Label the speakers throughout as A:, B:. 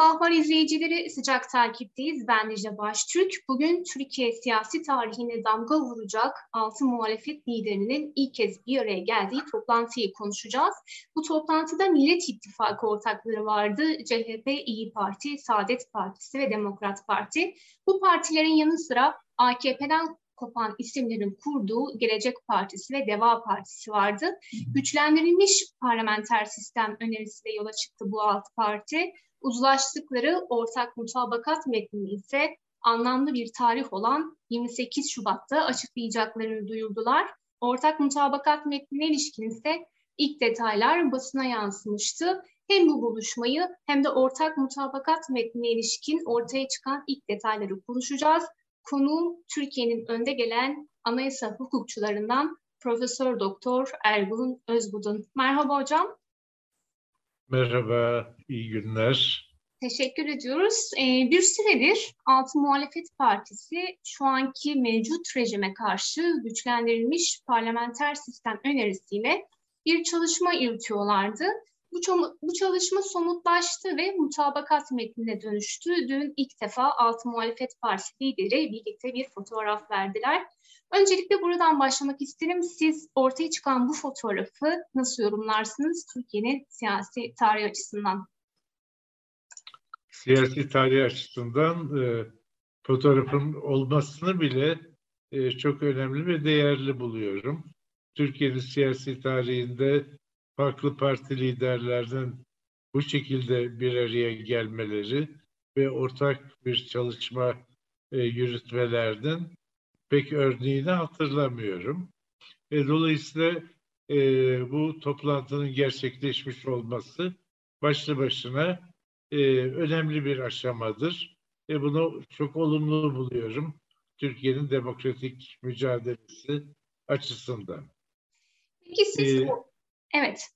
A: Ahval izleyicileri, sıcak takipteyiz. Ben Dicle Baştürk. Bugün Türkiye siyasi tarihine damga vuracak altı muhalefet liderinin ilk kez bir araya geldiği toplantıyı konuşacağız. Bu toplantıda Millet İttifakı ortakları vardı. CHP, İyi Parti, Saadet Partisi ve Demokrat Parti. Bu partilerin yanı sıra AKP'den kopan isimlerin kurduğu Gelecek Partisi ve Deva Partisi vardı. Güçlendirilmiş parlamenter sistem önerisiyle yola çıktı bu alt parti. Uzlaştıkları ortak mutabakat metnini ise anlamlı bir tarih olan 28 Şubat'ta açıklayacaklarını duyurdular. Ortak mutabakat metnine ilişkin ise ilk detaylar basına yansımıştı. Hem bu buluşmayı hem de ortak mutabakat metnine ilişkin ortaya çıkan ilk detayları konuşacağız. Konuğum Türkiye'nin önde gelen anayasa hukukçularından Profesör Doktor Ergun Özbudun. Merhaba hocam.
B: Merhaba, iyi günler.
A: Teşekkür ediyoruz. Ee, bir süredir Altı Muhalefet Partisi şu anki mevcut rejime karşı güçlendirilmiş parlamenter sistem önerisiyle bir çalışma yürütüyorlardı. Bu, bu çalışma somutlaştı ve mutabakat metnine dönüştü. Dün ilk defa Altı Muhalefet Partisi lideri birlikte bir fotoğraf verdiler. Öncelikle buradan başlamak isterim. Siz ortaya çıkan bu fotoğrafı nasıl yorumlarsınız Türkiye'nin siyasi tarihi açısından?
B: Siyasi tarih açısından e, fotoğrafın olmasını bile e, çok önemli ve değerli buluyorum. Türkiye'nin siyasi tarihinde farklı parti liderlerinin bu şekilde bir araya gelmeleri ve ortak bir çalışma e, yürütmelerden pek örneğini hatırlamıyorum. E, dolayısıyla e, bu toplantının gerçekleşmiş olması başlı başına e, önemli bir aşamadır. E, bunu çok olumlu buluyorum Türkiye'nin demokratik mücadelesi açısından.
A: Peki siz... Ee, evet.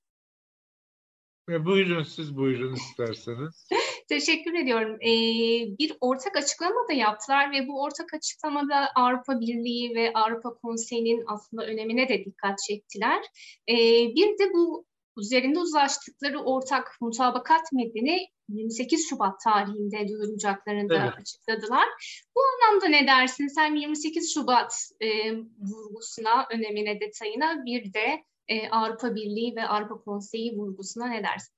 B: E, buyurun siz buyurun isterseniz.
A: Teşekkür ediyorum. Ee, bir ortak açıklama da yaptılar ve bu ortak açıklamada Avrupa Birliği ve Avrupa Konseyi'nin aslında önemine de dikkat çektiler. Ee, bir de bu üzerinde uzlaştıkları ortak mutabakat metnini 28 Şubat tarihinde duyuracaklarını da evet. açıkladılar. Bu anlamda ne dersin? Sen 28 Şubat e, vurgusuna, önemine, detayına bir de e, Avrupa Birliği ve Avrupa Konseyi vurgusuna ne dersin?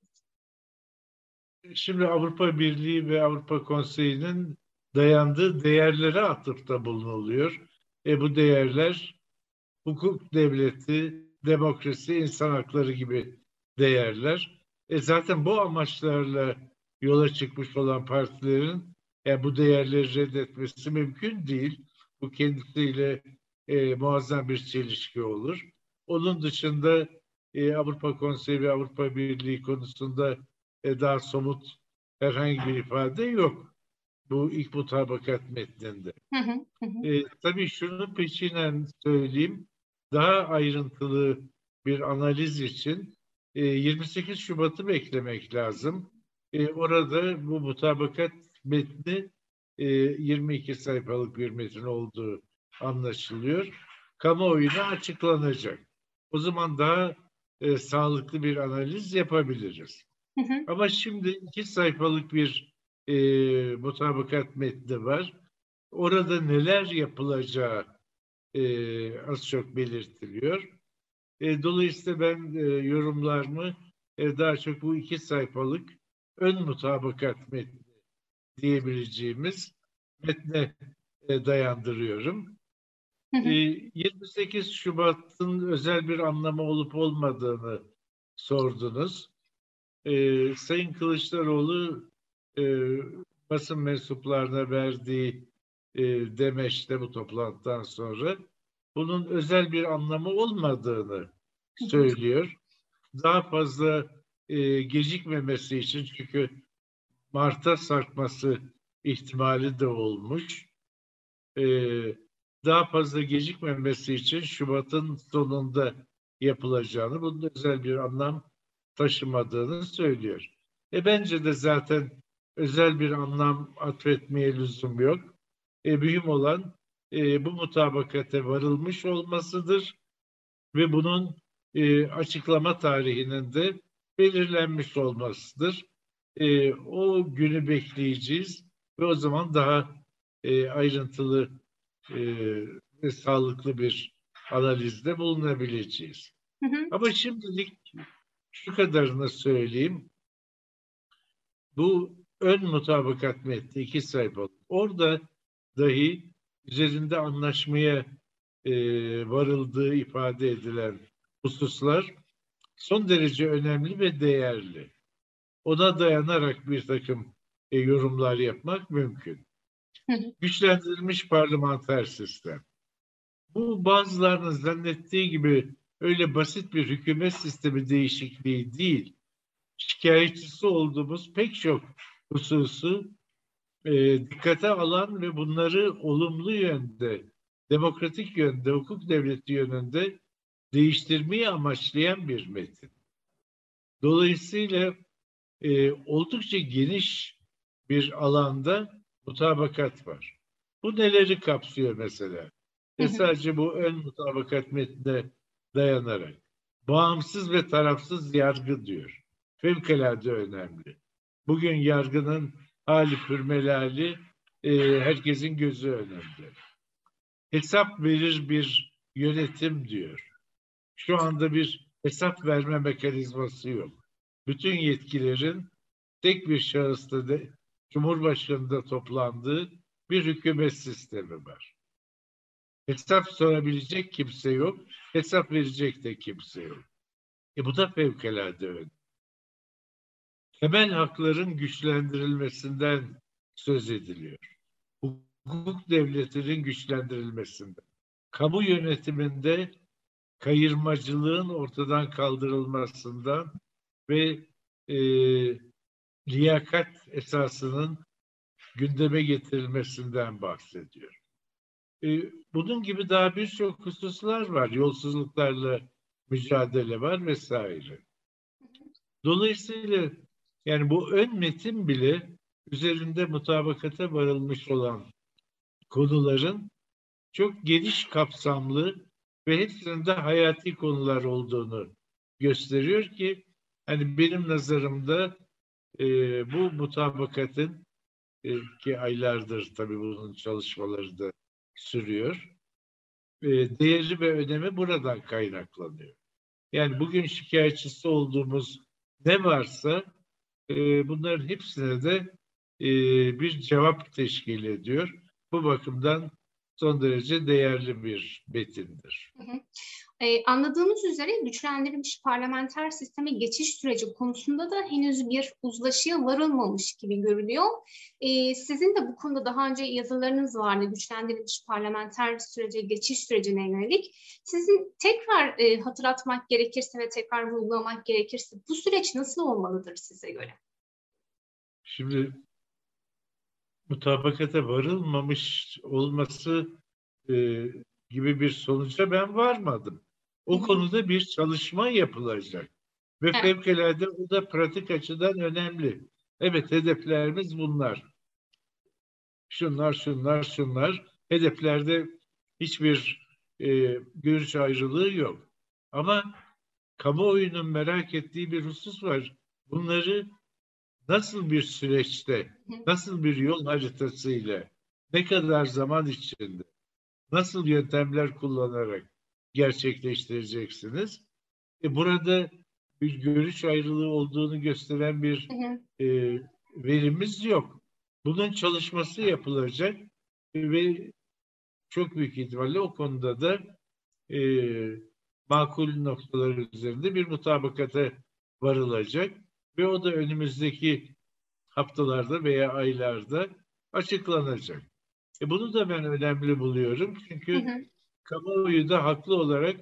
B: Şimdi Avrupa Birliği ve Avrupa Konseyi'nin dayandığı değerlere atıfta bulunuluyor. E bu değerler hukuk devleti, demokrasi, insan hakları gibi değerler. E zaten bu amaçlarla yola çıkmış olan partilerin e, bu değerleri reddetmesi mümkün değil. Bu kendisiyle e, muazzam bir çelişki olur. Onun dışında e, Avrupa Konseyi ve Avrupa Birliği konusunda e, daha somut herhangi bir ifade yok. Bu ilk mutabakat metninde. E, tabii şunu peşinen söyleyeyim. Daha ayrıntılı bir analiz için e, 28 Şubat'ı beklemek lazım. E, orada bu mutabakat metni e, 22 sayfalık bir metin olduğu anlaşılıyor. Kamuoyuna açıklanacak. O zaman daha e, sağlıklı bir analiz yapabiliriz. Hı hı. Ama şimdi iki sayfalık bir e, mutabakat metni var. Orada neler yapılacağı e, az çok belirtiliyor. E, dolayısıyla ben e, yorumlarımı e, daha çok bu iki sayfalık ön mutabakat metni diyebileceğimiz metne e, dayandırıyorum. E, 28 Şubat'ın özel bir anlamı olup olmadığını sordunuz e, Sayın Kılıçdaroğlu e, basın mensuplarına verdiği e, demeçte bu toplantıdan sonra bunun özel bir anlamı olmadığını söylüyor. Daha fazla e, gecikmemesi için çünkü Mart'a sarkması ihtimali de olmuş. E, daha fazla gecikmemesi için Şubat'ın sonunda yapılacağını, bunun özel bir anlam taşımadığını söylüyor. E bence de zaten özel bir anlam atfetmeye lüzum yok. e, mühim olan e, bu mutabakate varılmış olmasıdır ve bunun e, açıklama tarihinin de belirlenmiş olmasıdır. E, o günü bekleyeceğiz ve o zaman daha e, ayrıntılı e, ve sağlıklı bir analizde bulunabileceğiz. Hı hı. Ama şimdilik şu kadarını söyleyeyim. Bu ön mutabakat metni iki sayfa. Orada dahi üzerinde anlaşmaya e, varıldığı ifade edilen hususlar son derece önemli ve değerli. Ona dayanarak bir takım e, yorumlar yapmak mümkün. Güçlendirilmiş parlamenter sistem. Bu bazılarının zannettiği gibi öyle basit bir hükümet sistemi değişikliği değil. Şikayetçisi olduğumuz pek çok hususu e, dikkate alan ve bunları olumlu yönde, demokratik yönde, hukuk devleti yönünde değiştirmeyi amaçlayan bir metin. Dolayısıyla e, oldukça geniş bir alanda mutabakat var. Bu neleri kapsıyor mesela? E sadece bu ön mutabakat metnine dayanarak. Bağımsız ve tarafsız yargı diyor. Fevkalade önemli. Bugün yargının hali pürmelali e, herkesin gözü önünde. Hesap verir bir yönetim diyor. Şu anda bir hesap verme mekanizması yok. Bütün yetkilerin tek bir şahısta de, Cumhurbaşkanı'nda toplandığı bir hükümet sistemi var. Hesap sorabilecek kimse yok, hesap verecek de kimse yok. E bu da fevkalade önemli. Temel hakların güçlendirilmesinden söz ediliyor. Hukuk devletinin güçlendirilmesinden. Kamu yönetiminde kayırmacılığın ortadan kaldırılmasından ve e, liyakat esasının gündeme getirilmesinden bahsediyor. E, bunun gibi daha birçok hususlar var. Yolsuzluklarla mücadele var vesaire. Dolayısıyla yani bu ön metin bile üzerinde mutabakata varılmış olan konuların çok geniş kapsamlı ve hepsinde hayati konular olduğunu gösteriyor ki hani benim nazarımda e, bu mutabakatın e, ki aylardır tabii bunun çalışmaları da sürüyor. E, değeri ve önemi buradan kaynaklanıyor. Yani bugün şikayetçisi olduğumuz ne varsa e, bunların hepsine de e, bir cevap teşkil ediyor. Bu bakımdan son derece değerli bir metindir. Hı hı.
A: Ee, anladığımız üzere güçlendirilmiş parlamenter sisteme geçiş süreci konusunda da henüz bir uzlaşıya varılmamış gibi görülüyor. Ee, sizin de bu konuda daha önce yazılarınız vardı güçlendirilmiş parlamenter sürece geçiş sürecine yönelik. Sizin tekrar e, hatırlatmak gerekirse ve tekrar vurgulamak gerekirse bu süreç nasıl olmalıdır size göre?
B: Şimdi mutabakata varılmamış olması e, gibi bir sonuca ben varmadım. O konuda bir çalışma yapılacak. Ve evet. fevkalade o da pratik açıdan önemli. Evet hedeflerimiz bunlar. Şunlar, şunlar, şunlar. Hedeflerde hiçbir e, görüş ayrılığı yok. Ama kamuoyunun merak ettiği bir husus var. Bunları nasıl bir süreçte, nasıl bir yol haritasıyla, ne kadar zaman içinde, nasıl yöntemler kullanarak gerçekleştireceksiniz? E burada bir görüş ayrılığı olduğunu gösteren bir e, verimiz yok. Bunun çalışması yapılacak ve çok büyük ihtimalle o konuda da e, makul noktalar üzerinde bir mutabakata varılacak ve o da önümüzdeki haftalarda veya aylarda açıklanacak. E bunu da ben önemli buluyorum çünkü hı hı. Kamuoyu da haklı olarak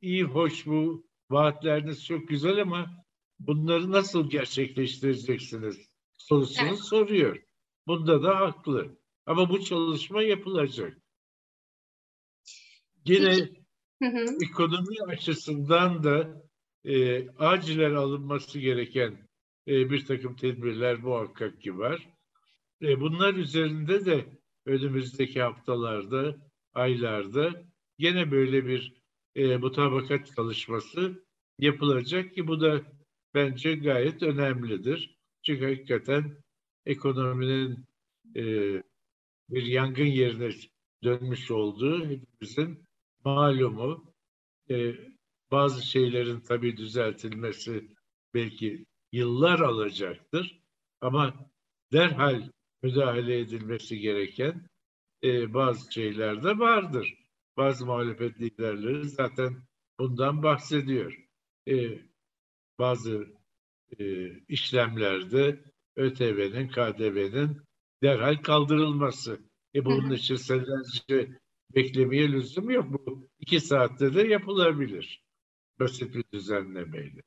B: iyi hoş bu vaatleriniz çok güzel ama bunları nasıl gerçekleştireceksiniz sorusunu evet. soruyor. Bunda da haklı. Ama bu çalışma yapılacak. Yine hı hı. ekonomi açısından da e, acilen alınması gereken e, bir takım tedbirler muhakkak ki var. E, bunlar üzerinde de önümüzdeki haftalarda, aylarda gene böyle bir e, mutabakat çalışması yapılacak ki bu da bence gayet önemlidir. Çünkü hakikaten ekonominin e, bir yangın yerine dönmüş olduğu hepimizin malumu. E, bazı şeylerin tabii düzeltilmesi belki yıllar alacaktır. Ama derhal müdahale edilmesi gereken e, bazı şeyler de vardır. Bazı muhalefet liderleri zaten bundan bahsediyor. E, bazı e, işlemlerde ÖTV'nin, KDV'nin derhal kaldırılması. E bunun için senelerce beklemeye lüzum yok. Bu iki saatte de yapılabilir. Basit bir düzenlemeyle.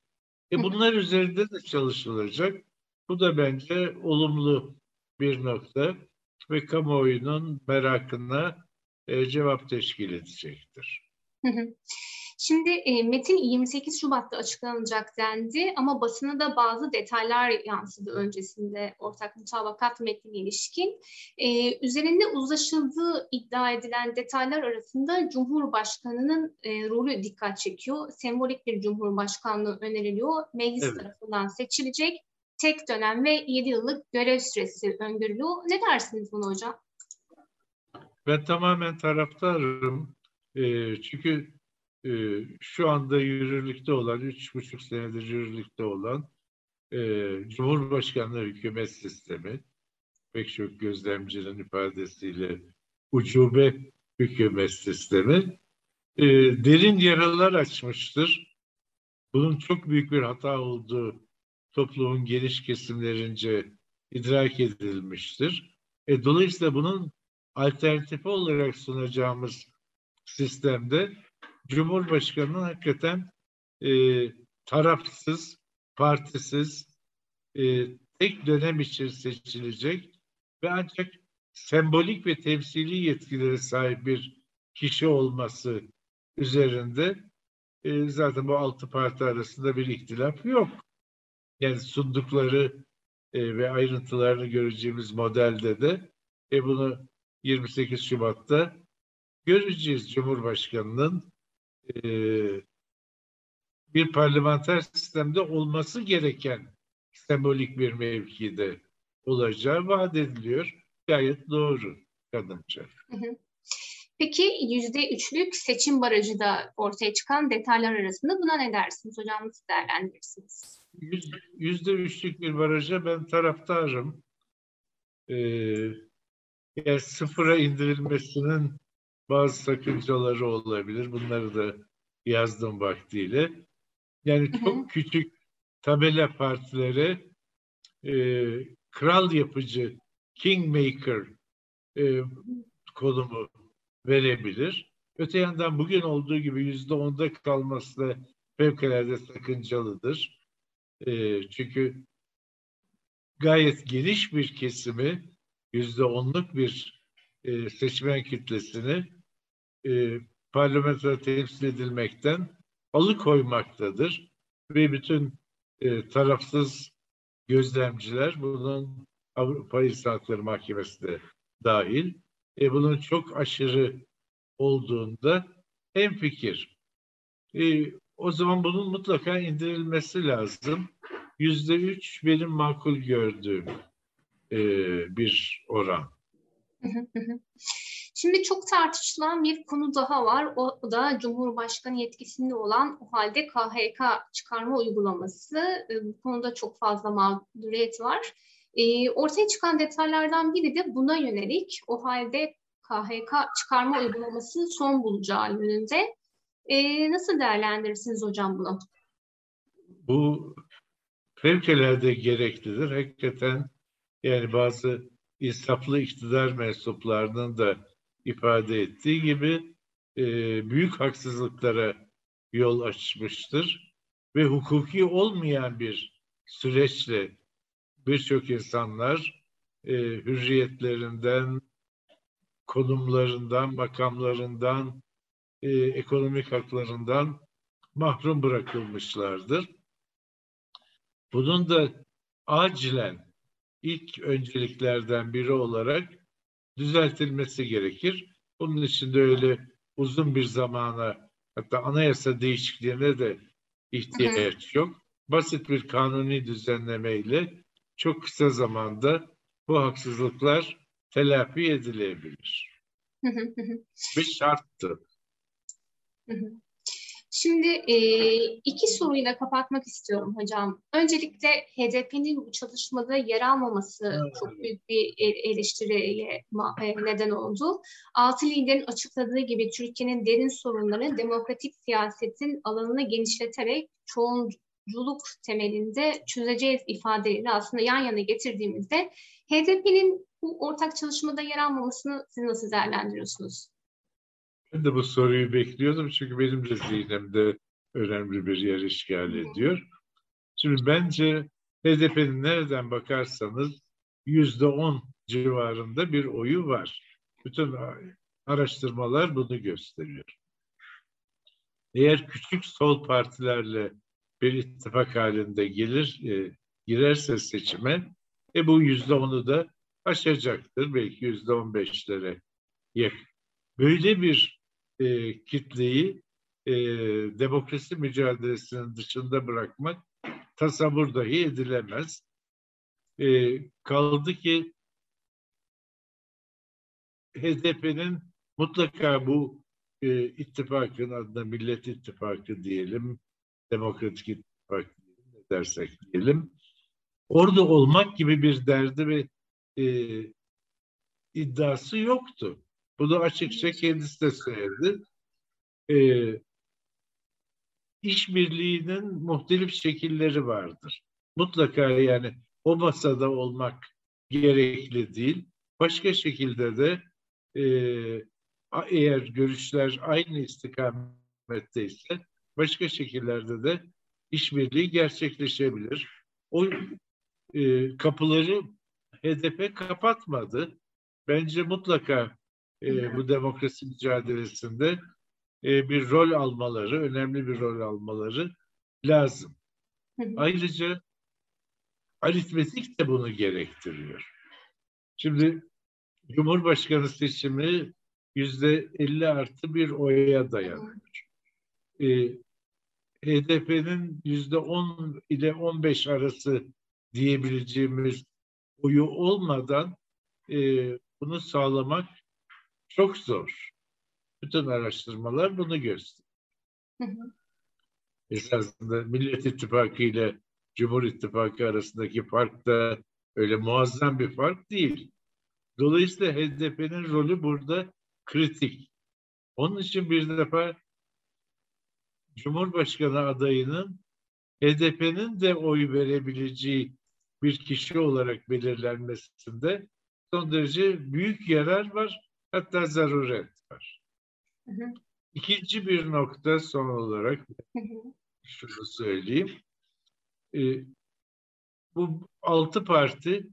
B: E bunlar üzerinde de çalışılacak. Bu da bence olumlu bir nokta ve kamuoyunun merakına e, cevap teşkil edecektir.
A: Şimdi e, metin 28 Şubat'ta açıklanacak dendi ama basına da bazı detaylar yansıdı öncesinde ortak mutabakat metnine ilişkin. E, üzerinde uzlaşıldığı iddia edilen detaylar arasında Cumhurbaşkanı'nın e, rolü dikkat çekiyor. Sembolik bir Cumhurbaşkanlığı öneriliyor. Meclis evet. tarafından seçilecek. Tek dönem ve 7 yıllık görev süresi öngörülüyor. Ne dersiniz bunu hocam?
B: Ben tamamen taraftarım. E, çünkü e, şu anda yürürlükte olan, üç buçuk senedir yürürlükte olan e, Cumhurbaşkanlığı hükümet sistemi, pek çok gözlemcinin ifadesiyle ucube hükümet sistemi e, derin yaralar açmıştır. Bunun çok büyük bir hata olduğu toplumun geniş kesimlerince idrak edilmiştir. E, dolayısıyla bunun alternatifi olarak sunacağımız sistemde Cumhurbaşkanı'nın hakikaten e, tarafsız, partisiz, e, tek dönem için seçilecek ve ancak sembolik ve temsili yetkileri sahip bir kişi olması üzerinde e, zaten bu altı parti arasında bir ihtilaf yok. Yani sundukları e, ve ayrıntılarını göreceğimiz modelde de e, bunu 28 Şubat'ta göreceğiz Cumhurbaşkanı'nın e, bir parlamenter sistemde olması gereken sembolik bir mevkide olacağı vaat ediliyor. Gayet doğru kadınca.
A: Peki yüzde üçlük seçim barajı da ortaya çıkan detaylar arasında buna ne dersiniz hocam? Nasıl değerlendirirsiniz?
B: Yüzde üçlük bir baraja ben taraftarım. Ee, yani sıfıra indirilmesinin bazı sakıncaları olabilir. Bunları da yazdım vaktiyle. Yani çok küçük tabela partileri e, kral yapıcı, kingmaker e, konumu verebilir. Öte yandan bugün olduğu gibi yüzde onda kalması da fevkalade sakıncalıdır. E, çünkü gayet geniş bir kesimi yüzde onluk bir e, seçmen kitlesini e, parlamentoda temsil edilmekten alıkoymaktadır. Ve bütün e, tarafsız gözlemciler bunun Avrupa İnsan Hakları Mahkemesi de dahil e, bunun çok aşırı olduğunda en fikir. E, o zaman bunun mutlaka indirilmesi lazım. Yüzde üç benim makul gördüğüm e, bir oran.
A: Şimdi çok tartışılan bir konu daha var. O da Cumhurbaşkanı yetkisinde olan o halde KHK çıkarma uygulaması. Ee, bu konuda çok fazla mağduriyet var. E, ortaya çıkan detaylardan biri de buna yönelik o halde KHK çıkarma uygulaması son bulacağı yönünde. E, nasıl değerlendirirsiniz hocam bunu?
B: Bu fevkalade gereklidir. Hakikaten yani bazı insaflı iktidar mensuplarının da ifade ettiği gibi e, büyük haksızlıklara yol açmıştır ve hukuki olmayan bir süreçle birçok insanlar e, hürriyetlerinden, konumlarından, makamlarından, e, ekonomik haklarından mahrum bırakılmışlardır. Bunun da acilen ilk önceliklerden biri olarak düzeltilmesi gerekir. Bunun için de öyle uzun bir zamana hatta anayasa değişikliğine de ihtiyaç yok. Basit bir kanuni düzenlemeyle çok kısa zamanda bu haksızlıklar telafi edilebilir. bir şarttı.
A: Şimdi e, iki soruyla kapatmak istiyorum hocam. Öncelikle HDP'nin bu çalışmada yer almaması evet. çok büyük bir eleştiriye neden oldu. Altı liderin açıkladığı gibi Türkiye'nin derin sorunları demokratik siyasetin alanını genişleterek çoğunculuk temelinde çözeceğiz ifadeleri aslında yan yana getirdiğimizde HDP'nin bu ortak çalışmada yer almamasını siz nasıl değerlendiriyorsunuz?
B: Ben de bu soruyu bekliyordum çünkü benim de zihnimde önemli bir yer işgal ediyor. Şimdi bence HDP'nin nereden bakarsanız yüzde on civarında bir oyu var. Bütün araştırmalar bunu gösteriyor. Eğer küçük sol partilerle bir ittifak halinde gelir, e, girerse seçime, e bu yüzde onu da aşacaktır. Belki yüzde on beşlere yakın. Böyle bir e, kitleyi e, demokrasi mücadelesinin dışında bırakmak tasavvur dahi edilemez. E, kaldı ki HDP'nin mutlaka bu e, ittifakın adına Millet İttifakı diyelim, Demokratik İttifak diyelim, dersek diyelim, orada olmak gibi bir derdi ve e, iddiası yoktu. Bunu açıkça kendisi de söyledi. Ee, işbirliğinin muhtelif şekilleri vardır. Mutlaka yani o masada olmak gerekli değil. Başka şekilde de e, eğer görüşler aynı istikametteyse başka şekillerde de işbirliği gerçekleşebilir. O e, kapıları HDP kapatmadı. Bence mutlaka e, bu demokrasi mücadelesinde e, bir rol almaları, önemli bir rol almaları lazım. Ayrıca aritmetik de bunu gerektiriyor. Şimdi Cumhurbaşkanı seçimi yüzde 50 artı bir oya dayanıyor. E, HDP'nin yüzde 10 ile 15 arası diyebileceğimiz oyu olmadan e, bunu sağlamak çok zor. Bütün araştırmalar bunu gösteriyor. Esasında Millet İttifakı ile Cumhur İttifakı arasındaki fark da öyle muazzam bir fark değil. Dolayısıyla HDP'nin rolü burada kritik. Onun için bir defa Cumhurbaşkanı adayının HDP'nin de oy verebileceği bir kişi olarak belirlenmesinde son derece büyük yarar var hatta zaruret var. Hı hı. İkinci bir nokta son olarak şunu söyleyeyim. Ee, bu altı parti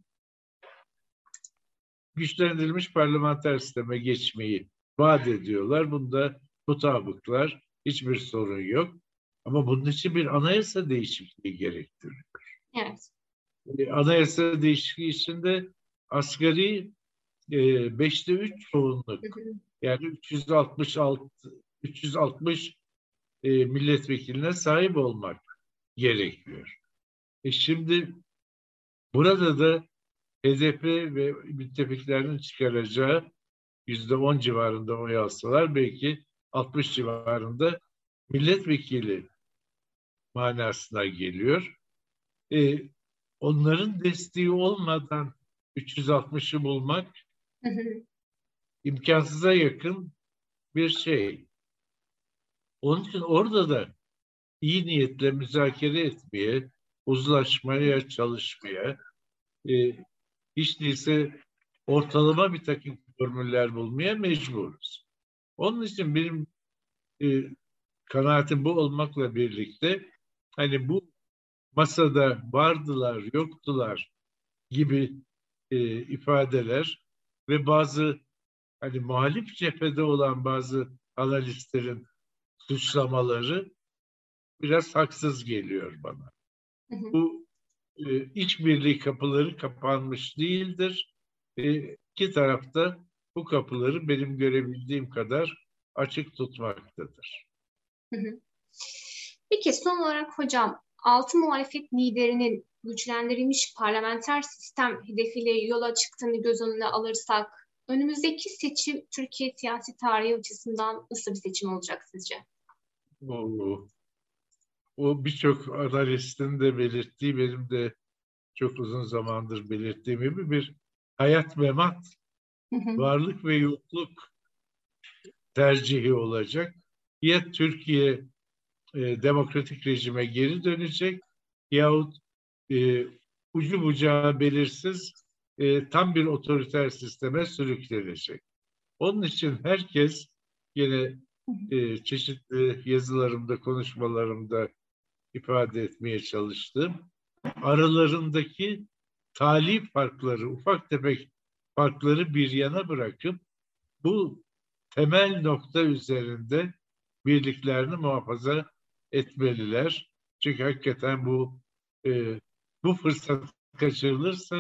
B: güçlendirilmiş parlamenter sisteme geçmeyi vaat ediyorlar. Bunda mutabıklar, hiçbir sorun yok. Ama bunun için bir anayasa değişikliği gerektiriyor.
A: Evet.
B: Ee, anayasa değişikliği için de asgari e, beşte üç çoğunluk yani 366 360 e, milletvekiline sahip olmak gerekiyor. E şimdi burada da HDP ve müttefiklerin çıkaracağı yüzde on civarında oy alsalar belki 60 civarında milletvekili manasına geliyor. E, onların desteği olmadan 360'ı bulmak imkansıza yakın bir şey. Onun için orada da iyi niyetle müzakere etmeye, uzlaşmaya çalışmaya, e, hiç değilse ortalama bir takım formüller bulmaya mecburuz. Onun için benim e, kanaatim bu olmakla birlikte hani bu masada vardılar, yoktular gibi e, ifadeler ve bazı hani muhalif cephede olan bazı analistlerin suçlamaları biraz haksız geliyor bana. Hı hı. Bu e, işbirliği kapıları kapanmış değildir. E, iki tarafta bu kapıları benim görebildiğim kadar açık tutmaktadır.
A: Peki son olarak hocam altı muhalefet liderinin güçlendirilmiş parlamenter sistem hedefiyle yola çıktığını göz önüne alırsak önümüzdeki seçim Türkiye siyasi tarihi açısından nasıl bir seçim olacak sizce?
B: O, o birçok analistin de belirttiği benim de çok uzun zamandır belirttiğim gibi bir hayat memat, varlık ve yokluk tercihi olacak. Ya Türkiye e, demokratik rejime geri dönecek yahut e, ucu bucağı belirsiz e, tam bir otoriter sisteme sürüklenecek. Onun için herkes yine e, çeşitli yazılarımda, konuşmalarımda ifade etmeye çalıştım. Aralarındaki tali farkları, ufak tefek farkları bir yana bırakıp bu temel nokta üzerinde birliklerini muhafaza etmeliler. Çünkü hakikaten bu e, bu fırsat kaçırılırsa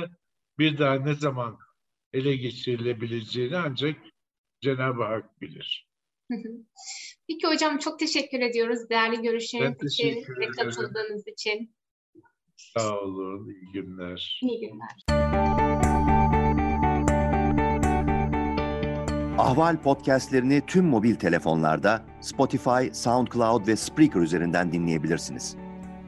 B: bir daha ne zaman ele geçirilebileceğini ancak Cenab-ı Hak bilir.
A: Peki hocam çok teşekkür ediyoruz değerli görüşleriniz için ve katıldığınız için.
B: Sağ olun, iyi günler.
A: İyi günler.
C: Ahval podcastlerini tüm mobil telefonlarda Spotify, SoundCloud ve Spreaker üzerinden dinleyebilirsiniz.